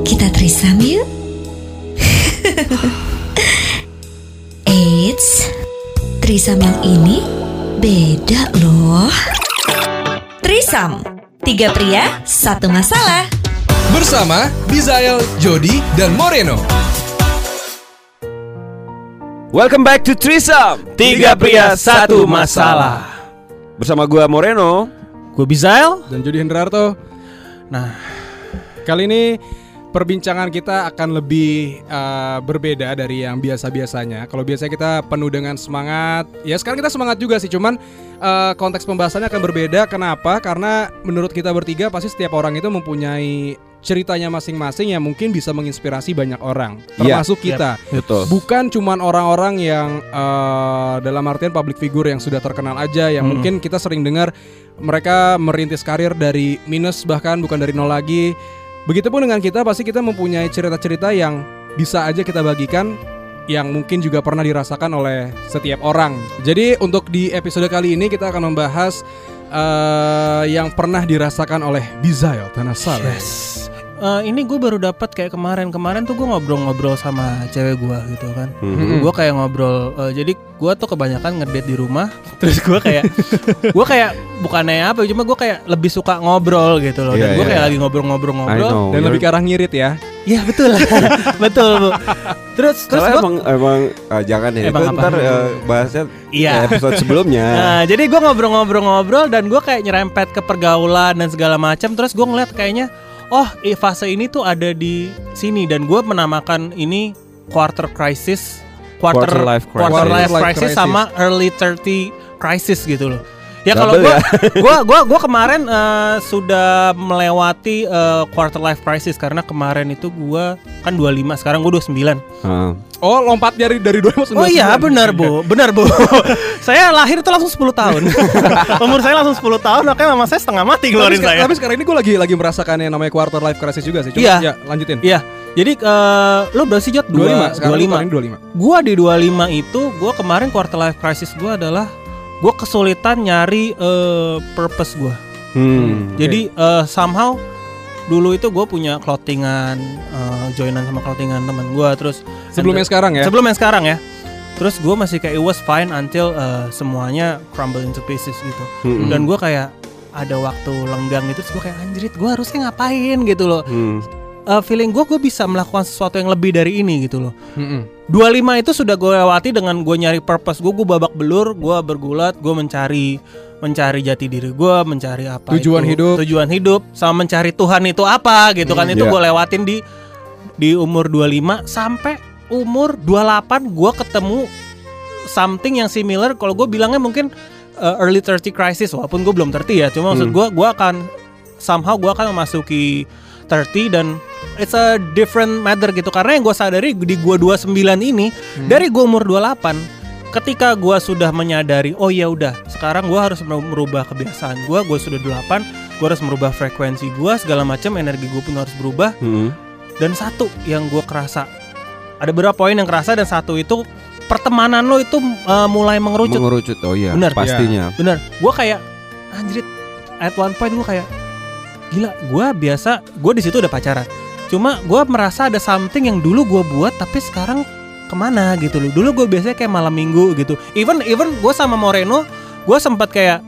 Kita trisam yuk. Eits, trisam yang ini beda loh. Trisam, tiga pria, satu masalah. Bersama Bizael, Jody, dan Moreno. Welcome back to Trisam Tiga pria, satu masalah. Bersama gua Moreno Gue Bizael. Dan Jody Hendrarto. Nah, kali ini perbincangan kita akan lebih uh, berbeda dari yang biasa-biasanya. Kalau biasanya kita penuh dengan semangat, ya sekarang kita semangat juga sih, cuman uh, konteks pembahasannya akan berbeda. Kenapa? Karena menurut kita bertiga pasti setiap orang itu mempunyai ceritanya masing-masing yang mungkin bisa menginspirasi banyak orang, Iya. termasuk kita. Betul Bukan cuman orang-orang yang uh, dalam artian public figure yang sudah terkenal aja yang Hmm. mungkin kita sering dengar mereka merintis karir dari minus bahkan bukan dari nol lagi. Begitupun dengan kita pasti kita mempunyai cerita-cerita yang bisa aja kita bagikan yang mungkin juga pernah dirasakan oleh setiap orang. Jadi untuk di episode kali ini kita akan membahas uh, yang pernah dirasakan oleh Bizael Tanasal. Eh, ini gue baru dapat kayak kemarin kemarin tuh gue ngobrol-ngobrol sama cewek gue gitu kan. Mhm. Gue kayak ngobrol. eh, jadi gue tuh kebanyakan ngedate di rumah. Terus gue kayak gue kayak bukannya apa, cuma gue kayak lebih suka ngobrol gitu loh. Iya, Dan gue iya, kayak iya. lagi ngobrol-ngobrol-ngobrol. Dan lebih ke arah ngirit ya. Iya betul, betul bu. Terus terus gue emang, emang eh, jangan ya Emang Itu ntar eh, bahasnya Iya. episode sebelumnya Nah, jadi gue ngobrol-ngobrol-ngobrol dan gue kayak nyerempet ke pergaulan dan segala macam. Terus gue ngeliat kayaknya, oh fase ini tuh ada di sini dan gue menamakan ini quarter crisis, quarter, Quarter life crisis. quarter life Quarter life crisis, crisis. sama early 30 crisis gitu loh. Ya kalau gue, ya? gue, gue, gue kemarin eh, sudah melewati eh, quarter life crisis karena kemarin itu gue kan 25, sekarang gue 29. Heeh. Oh, lompat dari dari 2019. Oh iya benar bu, benar bu. saya lahir itu langsung 10 tahun. Umur saya langsung 10 tahun, makanya mama saya setengah mati Tapi, ngeluarin seka- saya. tapi sekarang ini gue lagi lagi merasakan yang namanya quarter life crisis juga sih. Coba Iya. ya, lanjutin. Iya, jadi eh, lo berapa sih Jot? 25, sekarang 25. ini 25. Gua di 25 itu, gua kemarin quarter life crisis gua adalah gua kesulitan nyari eh, purpose gua. Hmm. Jadi eh, somehow dulu itu gue punya clothingan eh, joinan sama clothingan teman gua terus Sebelum yang sekarang ya. sebelum yang sekarang ya. Terus gue masih kayak it was fine until eh, semuanya crumble into pieces gitu. Hmm. Dan gue kayak ada waktu lenggang terus gue kayak anjrit, gue harusnya ngapain gitu loh. Hmm. Eh, feeling gue gue bisa melakukan sesuatu yang lebih dari ini gitu loh. Mm-mm. 25 itu sudah gue lewati dengan gue nyari purpose gue, gue babak belur, gue bergulat, gue mencari mencari jati diri gue, mencari apa Tujuan itu, hidup. tujuan hidup, sama mencari Tuhan itu apa gitu kan Hmm, itu iya. gue lewatin di di umur 25 sampai umur 28 gue ketemu something yang similar. Kalau gue bilangnya mungkin uh, early 30 crisis, walaupun gue belum 30 ya, cuma maksud gue gue akan somehow gue akan memasuki 30 dan it's a different matter gitu karena yang gue sadari di gue 29 ini Hmm. dari gue umur 28 ketika gue sudah menyadari oh ya udah sekarang gue harus mer- merubah kebiasaan gue gue sudah 28 gue harus merubah frekuensi gue segala macam energi gue pun harus berubah Hmm. dan satu yang gue kerasa ada beberapa poin yang kerasa dan satu itu pertemanan lo itu uh, mulai mengerucut Mengerucut oh iya Bener. pastinya bener gue kayak anjrit at one point gue kayak gila gue biasa gue di situ udah pacaran. Cuma gue merasa ada something yang dulu gue buat tapi sekarang ke mana gitu loh. Dulu gue biasanya kayak malam minggu gitu. Even even gue sama Moreno gue sempat kayak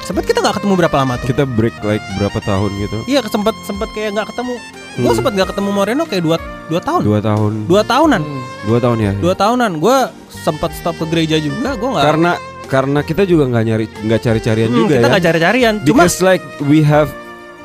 sempat kita nggak ketemu berapa lama tuh? Kita break like berapa tahun gitu? Iya sempat sempat kayak nggak ketemu. Gue Hmm. sempat nggak ketemu Moreno kayak dua dua tahun. Dua tahun. Dua tahunan. Hmm. dua tahun ya? Dua tahunan. Gue sempat stop ke gereja juga gue nggak karena karena kita juga nggak nyari nggak cari carian Hmm, juga kita ya. nggak cari-carian. Cuma because like we have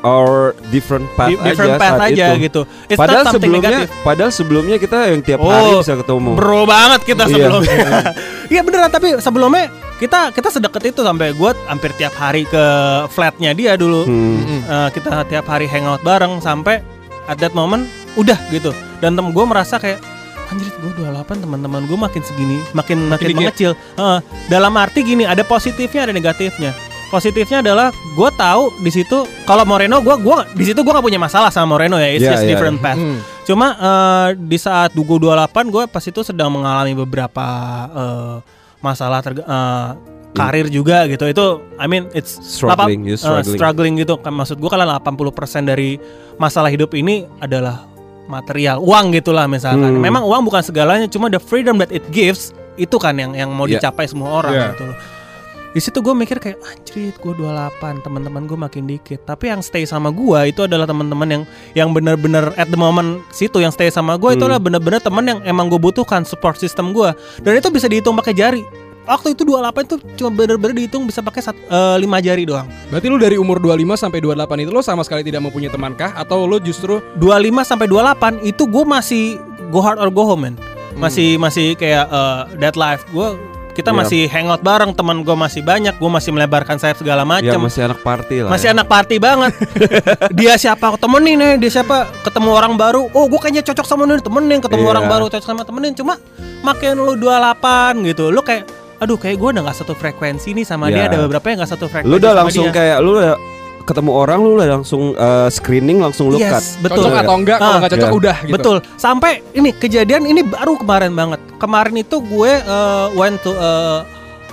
our different path di- different aja path saat aja itu. gitu It's padahal not sebelumnya negatif. padahal sebelumnya kita yang tiap Oh, hari bisa ketemu Bro banget kita Iya. sebelumnya. Iya beneran tapi sebelumnya kita kita sedekat itu sampai gue hampir tiap hari ke flatnya dia dulu. Hmm. Eh, kita tiap hari hangout bareng sampai at that moment udah gitu. Dan tem gue merasa kayak anjir gue 28 teman-teman gue makin segini makin makin dikit. mengecil. Eh, dalam arti gini ada positifnya ada negatifnya. Positifnya adalah gue tahu di situ kalau Moreno gue gua di situ gue gak punya masalah sama Moreno ya it's Iya, just iya. different path. Hmm. Cuma eh, di saat Dugo 28 gue pas itu sedang mengalami beberapa eh, masalah terga- eh, karir juga gitu. Itu I mean it's Struggling, you eh, struggling. struggling gitu. Kan maksud gua kalau 80% dari masalah hidup ini adalah material, uang gitulah misalkan. Hmm. Memang uang bukan segalanya, cuma the freedom that it gives itu kan yang yang mau Yeah. dicapai semua orang Yeah. gitu loh. Di situ gue mikir kayak anjrit gue 28 teman-teman gue makin dikit. Tapi yang stay sama gue itu adalah teman-teman yang yang benar-benar at the moment situ yang stay sama gue itu Hmm. adalah benar-benar teman yang emang gue butuhkan support system gue dan itu bisa dihitung pakai jari. Waktu itu 28 itu cuma benar-benar dihitung bisa pakai sat- eh, lima jari doang. Berarti lu dari umur 25 sampai 28 itu lo sama sekali tidak mempunyai teman kah? Atau lo justru 25 sampai 28 itu gue masih go hard or go home man masih masih kayak eh, dead life. Gue kita Iya. masih hangout bareng teman gue masih banyak gue masih melebarkan sayap segala Ya macam masih anak party lah. masih ya. anak party banget dia siapa temenin nih dia siapa ketemu orang baru oh gue kayaknya cocok sama nih temenin ketemu Iya. orang baru cocok sama temenin cuma makin lu 28 gitu lu kayak aduh kayak gue udah nggak satu frekuensi nih sama dia Iya. ada beberapa yang nggak satu frekuensi Lu udah langsung dia. kayak lu udah ketemu orang lu udah langsung uh, screening langsung lu cut. yes betul cocok atau enggak kalau Ah, nggak cocok iya. udah gitu. Betul. Sampai ini kejadian ini baru kemarin banget. Kemarin itu gue uh, went to a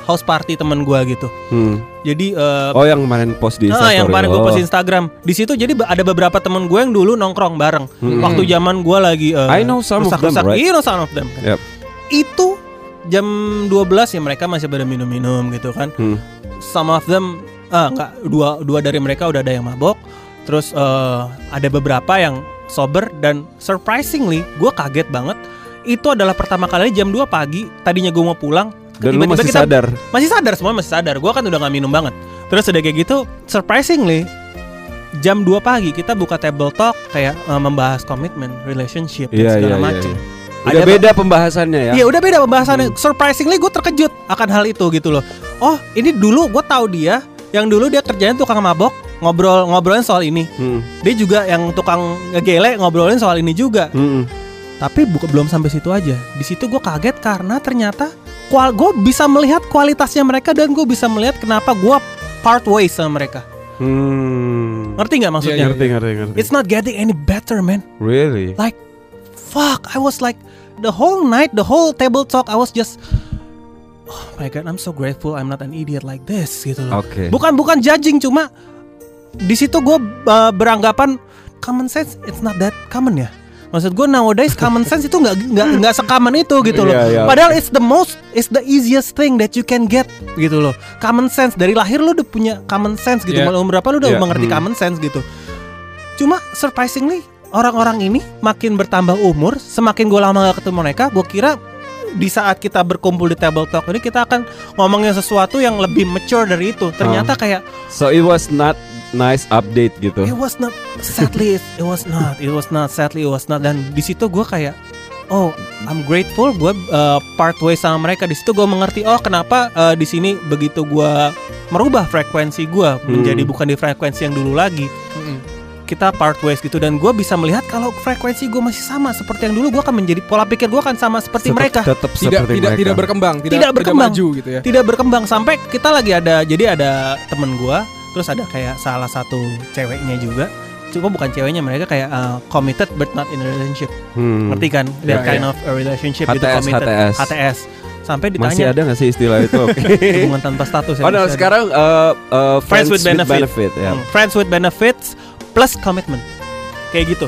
house party temen gue gitu. Hmm. Jadi uh, Oh yang kemarin post di ah, Instastory. yang kemarin gue Oh. post di Instagram. Di situ jadi ada beberapa temen gue yang dulu nongkrong bareng. Hmm. Waktu zaman gue lagi uh, I know some of them, right? Iya, know some of them. kan. Yep. Itu jam 12 ya mereka masih pada minum-minum gitu kan. Hmm. Some of them ah enggak dua dua dari mereka udah ada yang mabok. Terus eh, ada beberapa yang sober dan surprisingly gue kaget banget. Itu adalah pertama kali jam 2 pagi. Tadinya gue mau pulang. Dan lu tiba-tiba masih kita- sadar. Masih sadar semua masih sadar. Gue kan udah nggak minum banget. Terus udah kayak gitu, surprisingly jam 2 pagi kita buka table talk kayak eh, membahas komitmen, relationship dan Iya, segala iya, iya, macem. iya. Ada Udah ba- beda pembahasannya ya. Iya udah beda pembahasannya. Surprisingly gue terkejut akan hal itu gitu loh. Oh ini dulu gue tahu dia yang dulu dia kerjanya tukang mabok ngobrol ngobrolin soal ini. Hmm. Dia juga yang tukang ngegele ngobrolin soal ini juga. Hmm. Tapi buka, belum sampai situ aja. Di situ gue kaget karena ternyata kual gue bisa melihat kualitasnya mereka dan gue bisa melihat kenapa gue part ways sama mereka. Hmm. Ngerti nggak maksudnya? Iya, Ngerti ngerti ngerti. It's not getting any better man. Really? Like fuck, I was like the whole night, the whole table talk, I was just oh my god, I'm so grateful I'm not an idiot like this gitu loh. Oke. Bukan bukan judging cuma di situ gue uh, beranggapan common sense it's not that common ya. Maksud gue nowadays common sense itu nggak nggak nggak sekaman itu gitu loh. Iya, iya. Padahal it's the most it's the easiest thing that you can get gitu loh. Common sense dari lahir lu udah punya common sense gitu. Iya. Mulai umur berapa lu udah Iya, mengerti hmm. common sense gitu. Cuma surprisingly orang-orang ini makin bertambah umur, semakin gue lama gak ketemu mereka, gue kira di saat kita berkumpul di table talk ini kita akan ngomongin sesuatu yang lebih mature dari itu. Ternyata kayak So it was not nice update gitu. it was not sadly it, was not it was not sadly it was not dan di situ gue kayak oh I'm grateful gue uh, part way sama mereka di situ gue mengerti oh kenapa uh, di sini begitu gue merubah frekuensi gue menjadi bukan di frekuensi yang dulu lagi. Kita part ways gitu dan gue bisa melihat kalau frekuensi gue masih sama seperti yang dulu gue akan menjadi pola pikir gue akan sama seperti Tetap- mereka Tetap Tidak seperti tidak mereka. tidak berkembang, tidak, Tidak berkembang. maju gitu ya. tidak berkembang sampai kita lagi ada jadi ada temen gua terus ada kayak salah satu ceweknya juga cuma bukan ceweknya mereka kayak uh, committed but not in a relationship Hmm. ngerti kan that kind ya. of a relationship itu HTS, committed HTS. HTS sampai Masih ditanya ada gak sih istilah itu? Oke. hubungan tanpa status ya oh no, masih sekarang uh, uh, friends, with benefit. ya. Hmm, friends with benefits plus commitment kayak gitu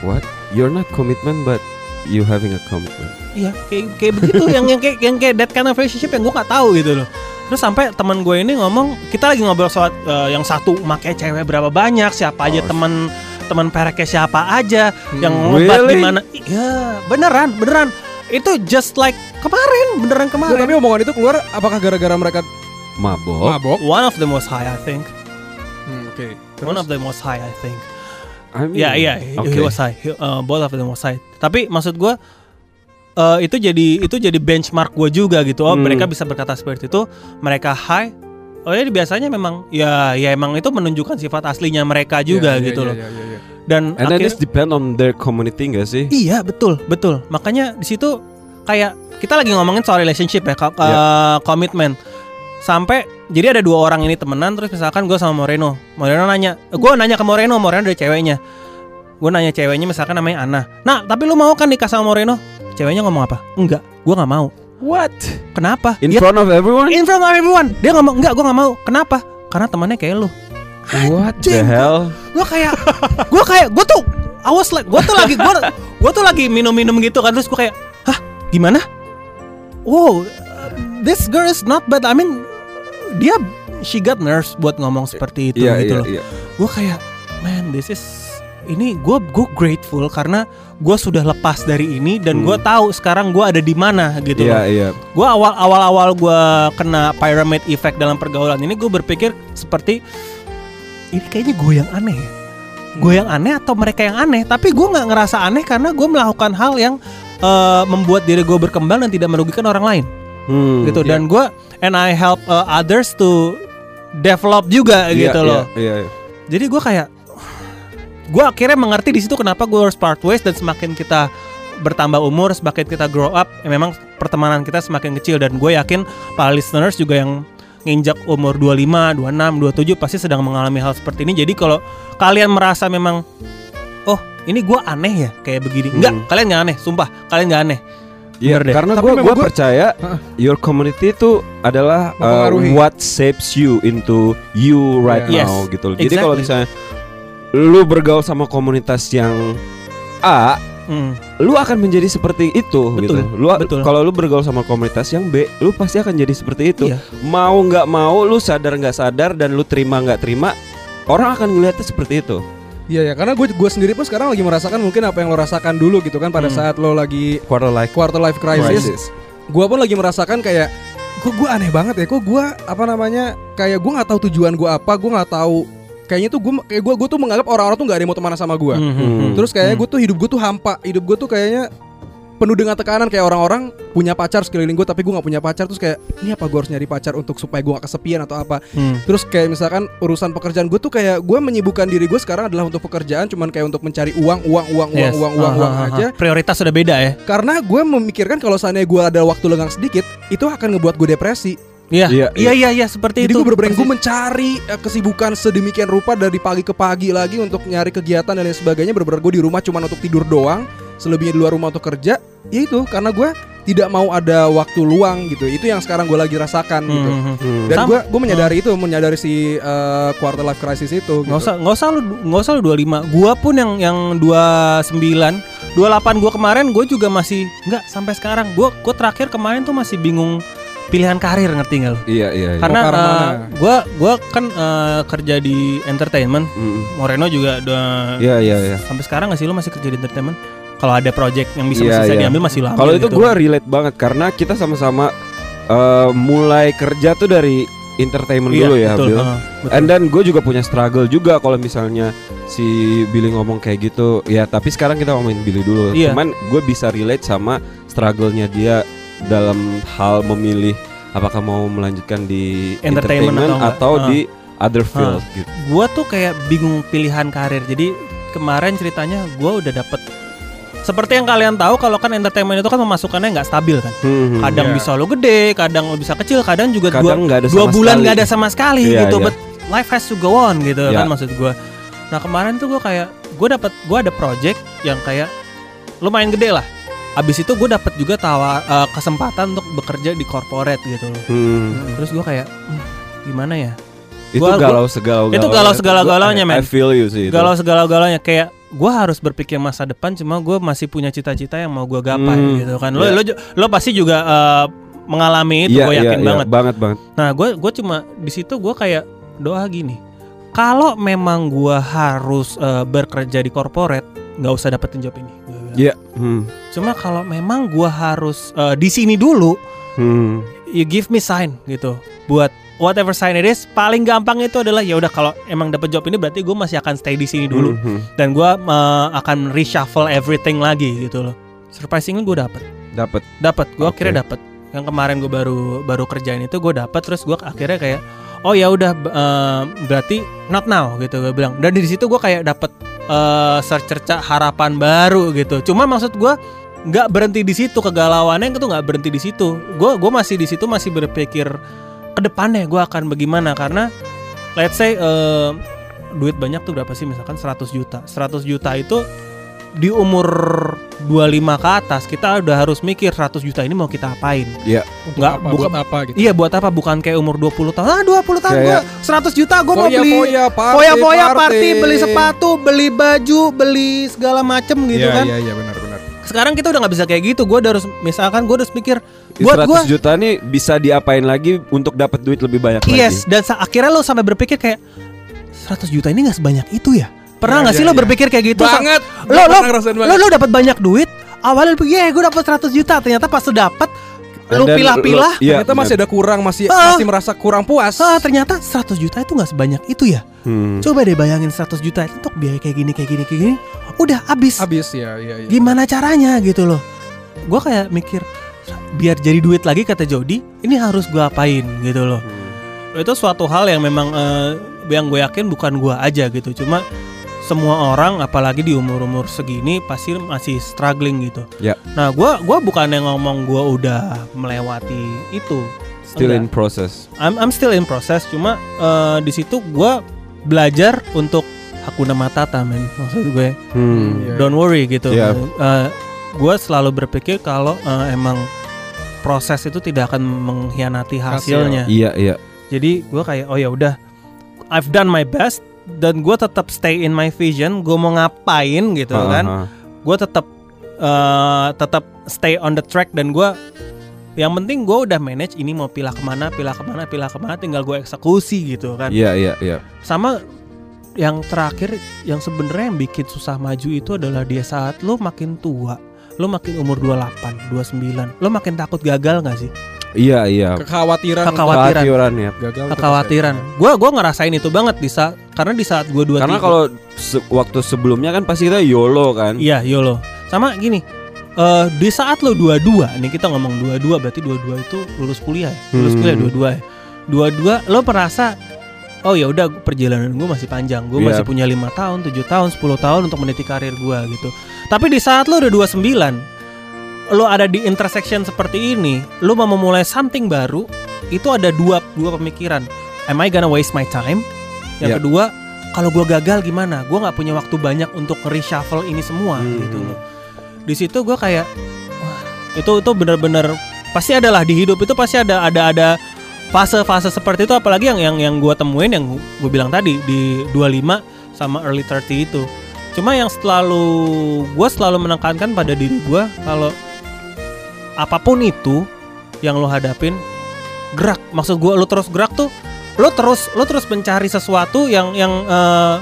What? You're not commitment but you having a commitment. Iya, kayak kayak begitu yang yang kayak yang kayak that kind of relationship yang gue nggak tahu gitu loh. Terus sampai teman gue ini ngomong, kita lagi ngobrol soal uh, yang satu make cewek berapa banyak, siapa aja Oh. teman teman pereknya siapa aja, Hmm. yang ngobat Really? di mana. Iya, beneran, beneran. Itu just like kemarin, beneran Nggak, kemarin. tapi omongan itu keluar apakah gara-gara mereka Mabok. mabok? One of them was high, I think. Hmm, Oke. One of them was high, I think. I mean, iya, he, oke. he was high. He- uh, both of them was high. Tapi maksud gue eh, itu jadi itu jadi benchmark gue juga gitu. Oh Hmm. mereka bisa berkata seperti itu. Mereka high. Oh ya biasanya memang ya ya emang itu menunjukkan sifat aslinya mereka juga Iya, iya, gitu iya, loh. iya, iya, iya. Dan And then akhir- it's depend on their community gak sih? iya betul betul. Makanya di situ kayak kita lagi ngomongin soal relationship ya, ko- Iya. eh, komitmen. Sampai jadi ada dua orang ini temenan terus misalkan gue sama Moreno. Moreno nanya, gue nanya ke Moreno, Moreno dari ceweknya. Gue nanya ceweknya misalkan namanya Ana. Nah, tapi lu mau kan nikah sama Moreno? Ceweknya ngomong apa? Enggak, gue nggak mau. What? Kenapa? In Ya, front of everyone? in front of everyone. Dia mau, enggak, gue nggak mau. Kenapa? Karena temannya kayak lu. What the hell? Gue kayak, gue kayak, gue tuh, I was like, gue tuh lagi, gue, gue tuh lagi minum-minum gitu kan, terus gue kayak, hah, gimana? Wow, uh, this girl is not bad. I mean, dia, she got nerves buat ngomong seperti itu Iya gitu iya loh. iya. Gue kayak, man, this is, ini gue, gue grateful karena gue sudah lepas dari ini dan gue Hmm. tahu sekarang gue ada di mana gitu Iya loh. iya. Gue awal awal awal gue kena pyramid effect dalam pergaulan ini gue berpikir seperti ini kayaknya gue yang aneh ya. Gue yang aneh atau mereka yang aneh? Tapi gue nggak ngerasa aneh karena gue melakukan hal yang eh, membuat diri gue berkembang dan tidak merugikan orang lain Hmm. gitu. Dan gue and I help uh, others to develop juga Iya, gitu iya, loh. Iya iya. Jadi gue kayak gue akhirnya mengerti di situ kenapa gue harus part ways dan semakin kita bertambah umur, semakin kita grow up, ya memang pertemanan kita semakin kecil dan gue yakin para listeners juga yang nginjak umur 25, 26, 27 pasti sedang mengalami hal seperti ini. Jadi kalau kalian merasa memang oh ini gue aneh ya kayak begini, enggak Hmm. kalian nggak aneh, sumpah kalian nggak aneh. Iya, deh. karena gue gua- percaya Heeh. your community itu adalah uh, what shapes you into you right Yes, now gitu. loh. Jadi kalau exactly. misalnya lu bergaul sama komunitas yang A, Hmm. lu akan menjadi seperti itu Betul, gitu. Lu kalau lu bergaul sama komunitas yang B, lu pasti akan jadi seperti itu. Iya. Mau nggak mau, lu sadar nggak sadar dan lu terima nggak terima, orang akan ngeliatnya seperti itu. Iya ya, karena gue gue sendiri pun sekarang lagi merasakan mungkin apa yang lo rasakan dulu gitu kan pada Hmm. saat lo lagi Quarter life quarter life crisis. crisis. Gue pun lagi merasakan kayak kok gue aneh banget ya, kok gue apa namanya kayak gue nggak tahu tujuan gue apa, gue nggak tahu kayaknya tuh gue kayak gue gue tuh menganggap orang-orang tuh nggak ada yang mau teman sama gue. Hmm, Hmm. hmm. Terus kayaknya Hmm. gue tuh hidup gue tuh hampa, hidup gue tuh kayaknya penuh dengan tekanan kayak orang-orang punya pacar sekeliling gue tapi gue nggak punya pacar terus kayak ini apa gue harus nyari pacar untuk supaya gue gak kesepian atau apa Hmm. terus kayak misalkan urusan pekerjaan gue tuh kayak gue menyibukkan diri gue sekarang adalah untuk pekerjaan cuman kayak untuk mencari uang uang uang uang Yes. uang uang uang ah, aja. Prioritas sudah beda ya. karena gue memikirkan kalau seandainya gue ada waktu lengang sedikit itu akan ngebuat gue depresi Iya, Iya, iya, iya, iya, seperti jadi itu. gue bener-bener gue Persis. mencari eh, kesibukan sedemikian rupa dari pagi ke pagi lagi untuk nyari kegiatan dan lain sebagainya bener-bener gue di rumah cuma untuk tidur doang selebihnya di luar rumah untuk kerja ya itu karena gue tidak mau ada waktu luang gitu itu yang sekarang gue lagi rasakan gitu Hmm, hmm, hmm. Hmm. dan gue gue menyadari itu menyadari si eh, quarter life crisis itu gitu. Nggak usah nggak usah lu nggak usah lu 25. Gua pun yang yang 29, 28 gua kemarin gua juga masih nggak sampai sekarang. Gua gua terakhir kemarin tuh masih bingung pilihan karir ngerti nggak lu? Iya iya. iya. Karena eh, mana? gua gua kan eh, kerja di entertainment. Hmm. Moreno juga udah Iya iya iya. sampai sekarang nggak sih lu masih kerja di entertainment? Kalau ada project yang bisa Iya, bisa iya. diambil masih lama. Kalau itu gue relate banget karena kita sama-sama eh, mulai kerja tuh dari entertainment dulu ya, betul, Bill. heeh, betul. And then gue juga punya struggle juga kalau misalnya si Billy ngomong kayak gitu. Ya tapi sekarang kita ngomongin Billy dulu. Iya. Cuman gue bisa relate sama struggle-nya dia dalam hal memilih apakah mau melanjutkan di Entertainment entertainment, atau atau, enggak. di other field gitu. gua tuh kayak bingung pilihan karir. Jadi kemarin ceritanya gua udah dapet seperti yang kalian tahu kalau kan entertainment itu kan pemasukannya nggak stabil kan. Hmm, Kadang Iya. bisa lo gede, kadang lo bisa kecil, kadang juga dua, kadang nggak ada dua bulan nggak ada sama sekali Iya, gitu. iya. But life has to go on gitu Iya. kan maksud gua. Nah kemarin tuh gua kayak gue dapat gue ada project yang kayak lumayan gede lah. Abis itu gue dapat juga tawar eh, kesempatan untuk bekerja di corporate gitu loh. Hmm. Terus gue kayak "Hmm, gimana ya? Itu Gua- galau Itu galau segala-galanya, men. I feel you sih. itu. Galau segala-galanya kayak gue harus berpikir masa depan cuma gue masih punya cita-cita yang mau gue gapai Hmm, gitu kan lo iya. lo lo pasti juga eh, mengalami itu Iya, gue iya, yakin iya, banget banget banget. nah gue gue cuma di situ gue kayak doa gini kalau memang gue harus eh, bekerja di corporate nggak usah dapetin job ini. Iya. Hmm. cuma kalau memang gue harus eh, di sini dulu Hmm. you give me sign gitu buat whatever sign it is paling gampang itu adalah ya udah kalau emang dapet job ini berarti gue masih akan stay di sini dulu. Hmm, hmm. dan gue akan reshuffle everything lagi gitu loh. Surprisingly gue dapet. Dapat. dapet. Gue Oke. akhirnya dapet. Yang kemarin gue baru baru kerjain itu gue dapet terus gue akhirnya kayak oh ya udah eh, berarti not now gitu gue bilang. Dan di situ gue kayak dapet eh, secerca harapan baru gitu. Cuma maksud gue nggak berhenti di situ kegalauannya itu nggak berhenti di situ. Gue gue masih di situ masih berpikir ke depannya gue akan bagaimana karena let's say eh, duit banyak tuh berapa sih misalkan 100 juta 100 juta itu di umur 25 ke atas kita udah harus mikir 100 juta ini mau kita apain. Iya. Nggak apa, bukan buat apa gitu. Iya buat apa bukan kayak umur 20 tahun. Ah 20 tahun Kayak- gua 100 juta gua mau beli Foya-foya, party, foya-foya party, beli sepatu, beli baju, beli segala macem gitu Iya, kan. Iya, iya, benar-benar. Sekarang kita udah nggak bisa kayak gitu. Gue udah harus misalkan gue harus mikir 100 buat gue juta nih bisa diapain lagi untuk dapat duit lebih banyak yes lagi. dan akhirnya lo sampai berpikir kayak 100 juta ini nggak sebanyak itu ya. Pernah Iya, nggak sih iya, lo iya. berpikir kayak gitu? Banget. Lo lo lo lo dapat banyak duit. Awalnya lo pikir, "Yeah, gue dapat 100 juta." Ternyata pas lo dapat then pilah-pilah, iya, Ternyata masih ada kurang, masih Ah. masih merasa kurang puas. ah, ternyata 100 juta itu nggak sebanyak itu ya. Hmm. Coba deh bayangin 100 juta itu untuk biaya kayak gini kayak gini kayak gini. Udah habis. Habis ya, iya, iya. Gimana caranya gitu loh. Gue kayak mikir biar jadi duit lagi kata Jody, ini harus gue apain gitu loh. Hmm. itu suatu hal yang memang eh, yang gue yakin bukan gue aja gitu cuma semua orang apalagi di umur umur segini pasti masih struggling gitu Ya. nah gue gua bukan yang ngomong gue udah melewati itu Still in Enggak. process. I'm, I'm still in process cuma eh, di situ gue belajar untuk hakuna matata men maksud gue Hmm. Iya. don't worry gitu Iya. gue selalu berpikir kalau eh, emang proses itu tidak akan mengkhianati Hasil. hasilnya Iya, iya. jadi gue kayak oh ya udah I've done my best dan gue tetap stay in my vision gue mau ngapain gitu Ah, kan ah. gue tetap eh, tetap stay on the track dan gue yang penting gue udah manage ini mau pilah ke mana pilah ke mana pilah ke mana tinggal gue eksekusi gitu kan Iya, iya, iya. sama yang terakhir yang sebenarnya yang bikin susah maju itu adalah dia saat lo makin tua lo makin umur 28, 29 lo makin takut gagal gak sih? Iya, iya. Kekhawatiran Kekhawatiran. Kekhawatiran ya. gagal. kekhawatiran gue gua ngerasain itu banget di saat karena di saat gue dua Karena kalau se- waktu sebelumnya kan pasti kita YOLO kan. Iya, YOLO. Sama gini, eh di saat lo dua-dua, nih kita ngomong dua-dua berarti dua-dua itu lulus kuliah, ya? lulus Hmm. kuliah dua-dua ya. Dua-dua lo merasa oh ya udah perjalanan gue masih panjang, gue Iya. masih punya lima tahun, tujuh tahun, 10 tahun untuk meniti karir gue gitu. Tapi di saat lo udah 29 lo ada di intersection seperti ini, lo mau memulai something baru, itu ada dua dua pemikiran. Am I gonna waste my time? Yang Iya. kedua, kalau gue gagal gimana? Gue nggak punya waktu banyak untuk reshuffle ini semua Hmm. gitu loh. Di situ gue kayak, wah itu itu bener-bener pasti adalah di hidup itu pasti ada ada ada fase-fase seperti itu apalagi yang yang yang gue temuin yang gue bilang tadi di 25 sama early 30 itu cuma yang selalu gue selalu menekankan pada diri gue kalau apa pun itu yang lo hadapin gerak maksud gue lo terus gerak tuh lo terus lo terus mencari sesuatu yang yang eh,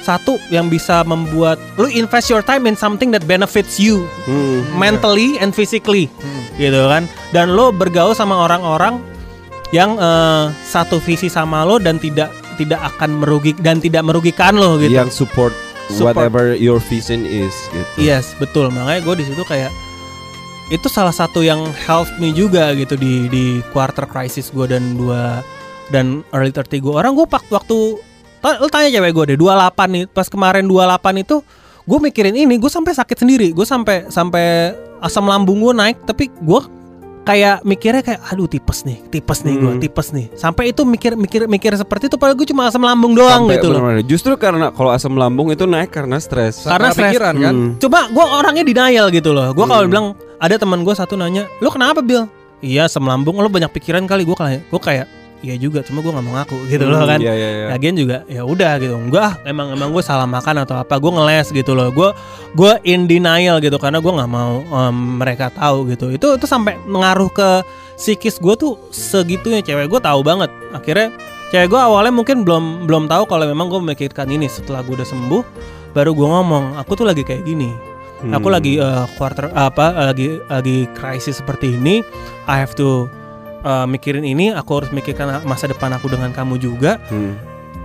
satu yang bisa membuat lo invest your time in something that benefits you Hmm. mentally and physically Hmm. gitu kan dan lo bergaul sama orang-orang yang eh, satu visi sama lo dan tidak tidak akan merugi dan tidak merugikan lo gitu Yang support, Support. whatever your vision is gitu. yes betul makanya gue di situ kayak itu salah satu yang help me juga gitu di di quarter crisis gue dan dua dan early 30 gue orang gue pak waktu lo tanya cewek gue deh 28 nih pas kemarin 28 itu gue mikirin ini gue sampai sakit sendiri gue sampai sampai asam lambung gue naik tapi gue kayak mikirnya kayak aduh tipes nih tipes nih gue Hmm. tipes nih sampai itu mikir mikir mikir seperti itu padahal gue cuma asam lambung doang Sampai gitu loh bener-bener. Justru karena kalau asam lambung itu naik karena stres. Karena stres. pikiran kan. Hmm. Coba gue orangnya denial gitu loh. Gue kalau Hmm. bilang ada teman gue satu nanya, lo kenapa Bill? Iya asam lambung, lo banyak pikiran kali. Gue kayak, gue kayak, iya juga, cuma gue nggak mau ngaku gitu loh Hmm, kan. Iya, iya, iya. Lagian juga ya udah gitu. Enggak, emang emang gue salah makan atau apa? Gue ngeles gitu loh. Gue gue in denial gitu karena gue nggak mau em, mereka tahu gitu. Itu itu sampai mengaruh ke psikis gue tuh segitunya cewek gue tahu banget. Akhirnya cewek gue awalnya mungkin belum belum tahu kalau memang gue memikirkan ini. Setelah gue udah sembuh, baru gue ngomong, aku tuh lagi kayak gini. Aku Hmm. lagi eh, quarter apa lagi lagi krisis seperti ini. I have to eh, mikirin ini. Aku harus mikirkan masa depan aku dengan kamu juga Hmm.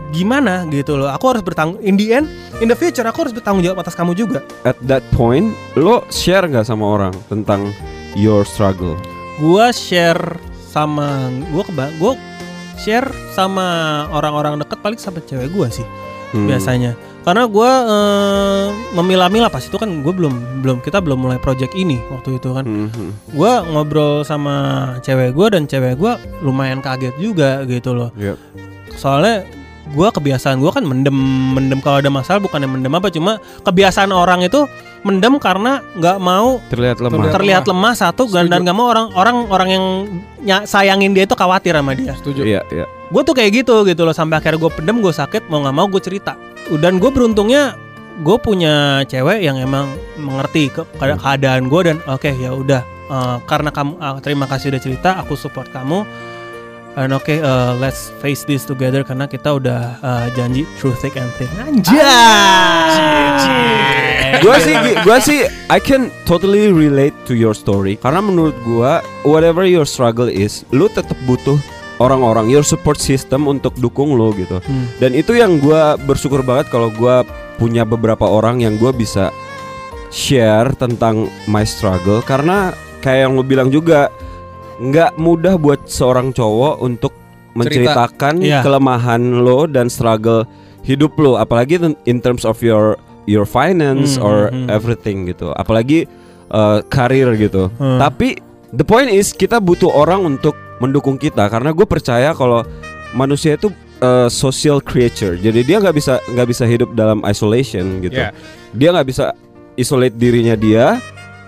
gimana gitu loh aku harus bertanggung in the end in the future aku harus bertanggung jawab atas kamu juga At that point, lo share nggak sama orang tentang your struggle? gua share sama gua keba gua share sama orang-orang deket paling sama cewek gua sih Hmm. biasanya karena gua eh, memilah-milah pas itu kan gue belum belum kita belum mulai project ini waktu itu kan Hmm, hmm. gua ngobrol sama cewek gua dan cewek gua lumayan kaget juga gitu loh Yep. soalnya gua kebiasaan gua kan mendem mendem kalau ada masalah bukan yang mendem apa cuma kebiasaan orang itu mendem karena nggak mau terlihat lemah. Terlihat terlihat lemah satu dan Setuju. dan nggak mau orang orang orang yang sayangin dia itu khawatir sama dia. Setuju. Iya, iya. Gue tuh kayak gitu gitu loh. Sampai akhirnya gue pendem gue sakit mau nggak mau gue cerita. Dan gue beruntungnya gue punya cewek yang emang mengerti ke keada- keadaan gue dan oke ya udah. Eh, karena kamu ah, terima kasih udah cerita aku support kamu. And oke eh, let's face this together karena kita udah eh, janji through thick and thin. Anjay! Gua sih gua sih I can totally relate to your story. Karena menurut gua whatever your struggle is lu tetap butuh orang-orang your support system untuk dukung lo gitu Hmm. dan itu yang gua bersyukur banget kalau gua punya beberapa orang yang gua bisa share tentang my struggle karena kayak yang lo bilang juga nggak mudah buat seorang cowok untuk menceritakan Iya. kelemahan lo dan struggle hidup lo apalagi in- terms of your your finance Hmm, or hmm, hmm. everything gitu apalagi uh, karir gitu Hmm. tapi the point is kita butuh orang untuk mendukung kita. Karena gue percaya kalau manusia itu uh, social creature. Jadi dia nggak bisa nggak bisa hidup dalam isolation gitu. Iya. dia nggak bisa isolate dirinya dia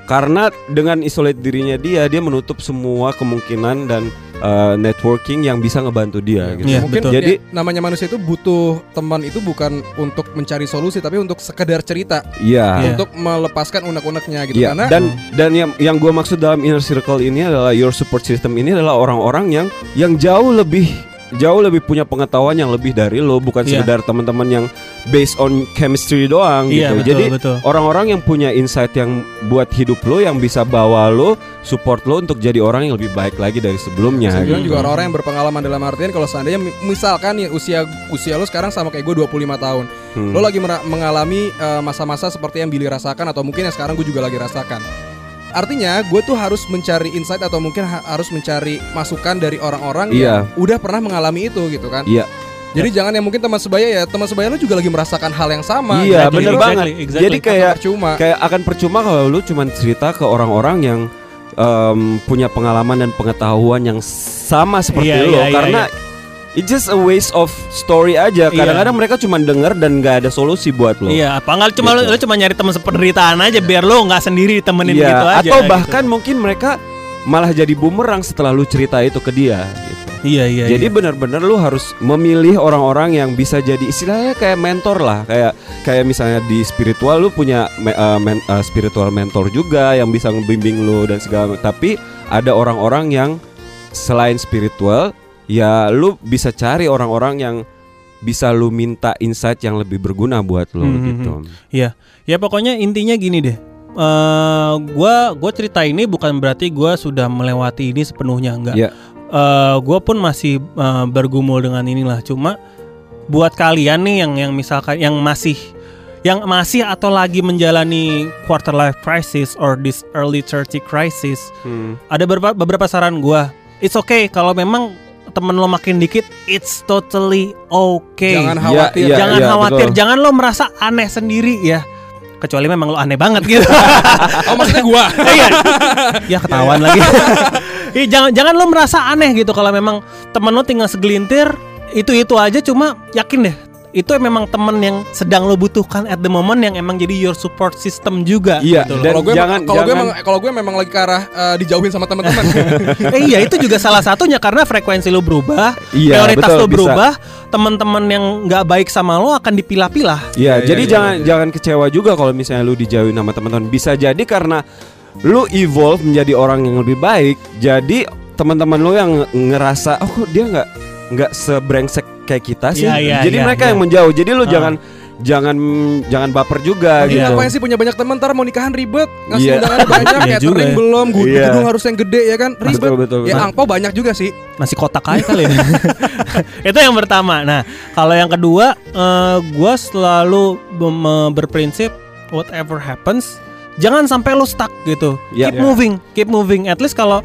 karena dengan isolate dirinya dia dia menutup semua kemungkinan dan uh, networking yang bisa ngebantu dia gitu. Iya, Mungkin betul. Jadi- ya, namanya manusia itu butuh teman itu bukan untuk mencari solusi tapi untuk sekedar cerita, Iya. Iya. untuk melepaskan unek-uneknya gitu Iya, karena dan dan yang yang gue maksud dalam inner circle ini adalah your support system ini adalah orang-orang yang yang jauh lebih jauh lebih punya pengetahuan yang lebih dari lo bukan Iya. sekedar teman-teman yang based on chemistry doang Iya, gitu. betul, Jadi orang-orang yang punya insight yang buat hidup lo yang bisa bawa lo support lo untuk jadi orang yang lebih baik lagi dari sebelumnya. Saya bilang gitu. juga orang-orang yang berpengalaman dalam artian kalau seandainya mi- misalkan nih usia usia lo sekarang sama kayak gue 25 tahun. Hmm. Lo lagi mengalami eh, masa-masa seperti yang Billy rasakan atau mungkin yang sekarang gue juga lagi rasakan. Artinya gue tuh harus mencari insight atau mungkin ha- harus mencari masukan dari orang-orang yang Iya. udah pernah mengalami itu gitu kan. Iya. Jadi jangan yang mungkin teman sebaya ya, teman sebaya lo juga lagi merasakan hal yang sama. Iya, Gitu. bener Jadi lo banget. exactly. Jadi kayak percuma. kayak akan percuma kalau lu cuman cerita ke orang-orang yang em, punya pengalaman dan pengetahuan yang sama seperti Iya, lo iya, iya, karena it's just a waste of story aja. Iya. Kadang-kadang mereka cuma denger dan nggak ada solusi buat lo. Iya, apa enggak cuma Gitu. lu, lu cuma nyari teman sependeritaan aja biar lu nggak sendiri temenin Iya, gitu aja. atau gitu. bahkan mungkin mereka malah jadi bumerang setelah lu cerita itu ke dia gitu. Iya, iya. Jadi iya. benar-benar lu harus memilih orang-orang yang bisa jadi istilahnya kayak mentor lah, kayak kayak misalnya di spiritual lu punya eh, men- eh, spiritual mentor juga yang bisa ngebimbing lu dan segala tapi ada orang-orang yang selain spiritual ya lu bisa cari orang-orang yang bisa lu minta insight yang lebih berguna buat lu Hmm, gitu. Iya. Ya pokoknya intinya gini deh. Eh gua gua cerita ini bukan berarti gua sudah melewati ini sepenuhnya enggak. Iya. Eh gua pun masih eh, bergumul dengan inilah. Cuma buat kalian nih yang yang misalkan yang masih yang masih atau lagi menjalani quarter life crisis or this early 30 crisis, Hmm. ada beberapa beberapa saran gua. It's okay kalau memang temen lo makin dikit, it's totally okay. Jangan Iya, khawatir. iya, jangan iya, khawatir, betul. jangan lo merasa aneh sendiri ya. Kecuali memang lo aneh banget gitu. Oh maksudnya gua. Iya. ya ketahuan lagi. Iya, jangan jangan lo merasa aneh gitu kalau memang temen lo tinggal segelintir itu itu aja cuma yakin deh itu memang temen yang sedang lo butuhkan at the moment yang emang jadi your support system juga Iya, gitu dan Kalau gue jangan kalau gue kalau gue memang lagi ke arah eh, dijauhin sama teman-teman. eh, iya itu juga salah satunya karena frekuensi lo berubah Iya, prioritas betul, lo berubah teman-teman yang nggak baik sama lo akan dipilah-pilah Iya, Iya, jadi iya, jangan iya. jangan kecewa juga kalau misalnya lu dijauhin sama teman-teman. Bisa jadi karena lu evolve menjadi orang yang lebih baik. Jadi teman-teman lu yang ngerasa oh kok dia nggak nggak sebrengsek kayak kita sih. Iya, iya, jadi iya, mereka iya. yang menjauh. Jadi lu Ah. jangan jangan jangan baper juga Lagi gitu. ngapain sih punya banyak teman ntar mau nikahan ribet ngasih Iya. undangan banyak Iya catering juga ya. belum gu- Iya. gedung harus yang gede ya kan ribet Betul betul. ya betul. angpau banyak juga sih nasi kotak aja kali ya. itu yang pertama. Nah, kalau yang kedua, eh gue selalu berprinsip whatever happens, jangan sampai lu stuck gitu. Ya. keep Ya. moving, keep moving. At least kalau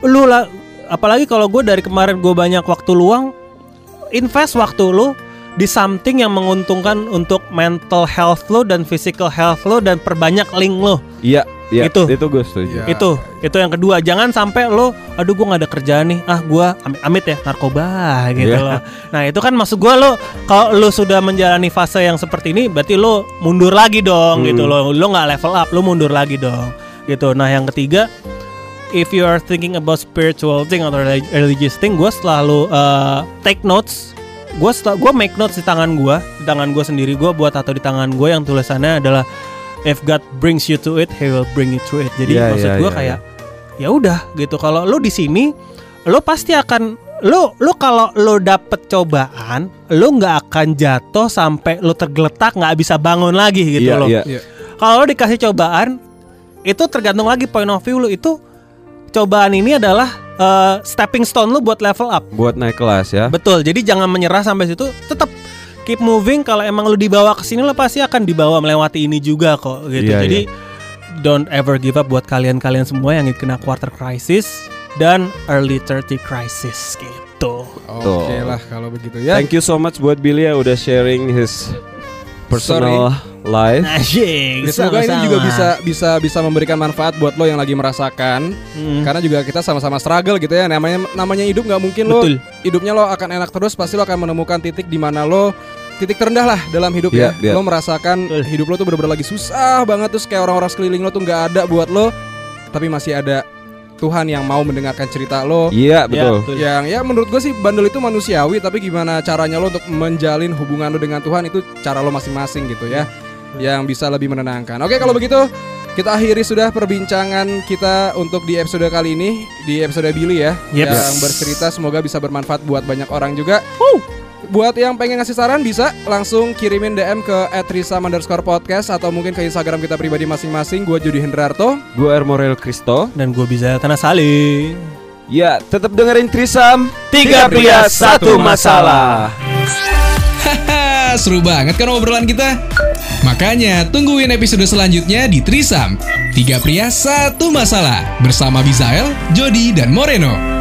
lu lah, apalagi kalau gue dari kemarin gue banyak waktu luang, invest waktu lu di something yang menguntungkan untuk mental health lo dan physical health lo dan perbanyak link lo. Iya, iya. Itu. Itu gue setuju. Iya. Itu, itu yang kedua. Jangan sampai lo, aduh gue nggak ada kerjaan nih. Ah, gue amit, amit ya narkoba gitu Iya. loh. Nah itu kan maksud gue lo, kalau lo sudah menjalani fase yang seperti ini, berarti lo mundur lagi dong Hmm. gitu loh. Lo nggak level up, lo mundur lagi dong gitu. Nah yang ketiga, if you are thinking about spiritual thing atau relig- religious thing, gue selalu uh, take notes. Gue gue make notes di tangan gue, di tangan gue sendiri. Gue buat tato di tangan gue yang tulisannya adalah If God brings you to it, He will bring you through it. Jadi Iya, maksud iya, gue iya, kayak ya udah gitu. Kalau lo di sini, lo pasti akan lo lo kalau lo dapet cobaan, lo nggak akan jatuh sampai lo tergeletak nggak bisa bangun lagi gitu Iya, loh. iya. Iya. Kalau lo dikasih cobaan, itu tergantung lagi point of view lo itu cobaan ini adalah eh, stepping stone lo buat level up. Buat naik kelas ya. Betul. Jadi jangan menyerah sampai situ. Tetap keep moving. Kalau emang lu dibawa ke sini lo pasti akan dibawa melewati ini juga kok gitu. Iya, Jadi don't ever give up buat kalian-kalian semua yang kena quarter crisis dan early 30 crisis gitu. Oke Tuh. lah kalau begitu ya. Thank you so much buat Billy yang udah sharing his personal life. Asyik. Ya, semoga ini juga bisa bisa bisa memberikan manfaat buat lo yang lagi merasakan Hmm. karena juga kita sama-sama struggle gitu ya namanya namanya hidup nggak mungkin lo Betul. hidupnya lo akan enak terus pasti lo akan menemukan titik di mana lo titik terendah lah dalam hidup Iya, ya iya. lo merasakan Betul. hidup lo tuh bener-bener lagi susah banget terus kayak orang-orang sekeliling lo tuh nggak ada buat lo tapi masih ada Tuhan yang mau mendengarkan cerita lo Iya, Ya, betul. betul. yang ya menurut gue sih bandel itu manusiawi tapi gimana caranya lo untuk menjalin hubungan lo dengan Tuhan itu cara lo masing-masing gitu ya yang bisa lebih menenangkan oke kalau begitu kita akhiri sudah perbincangan kita untuk di episode kali ini di episode Billy ya Yeps. yang bercerita semoga bisa bermanfaat buat banyak orang juga buat yang pengen ngasih saran bisa langsung kirimin DM ke @risa underscore podcast atau mungkin ke Instagram kita pribadi masing-masing gue Jody Hendrarto Gue Ermorel Kristo. Dan gue bisa tanah saling. Ya, tetap dengerin Trisam. Tiga pria, satu masalah. Haha, seru banget kan obrolan kita? Makanya tungguin episode selanjutnya di Trisam. Tiga pria, satu masalah. Bersama Bizael, Jody, dan Moreno.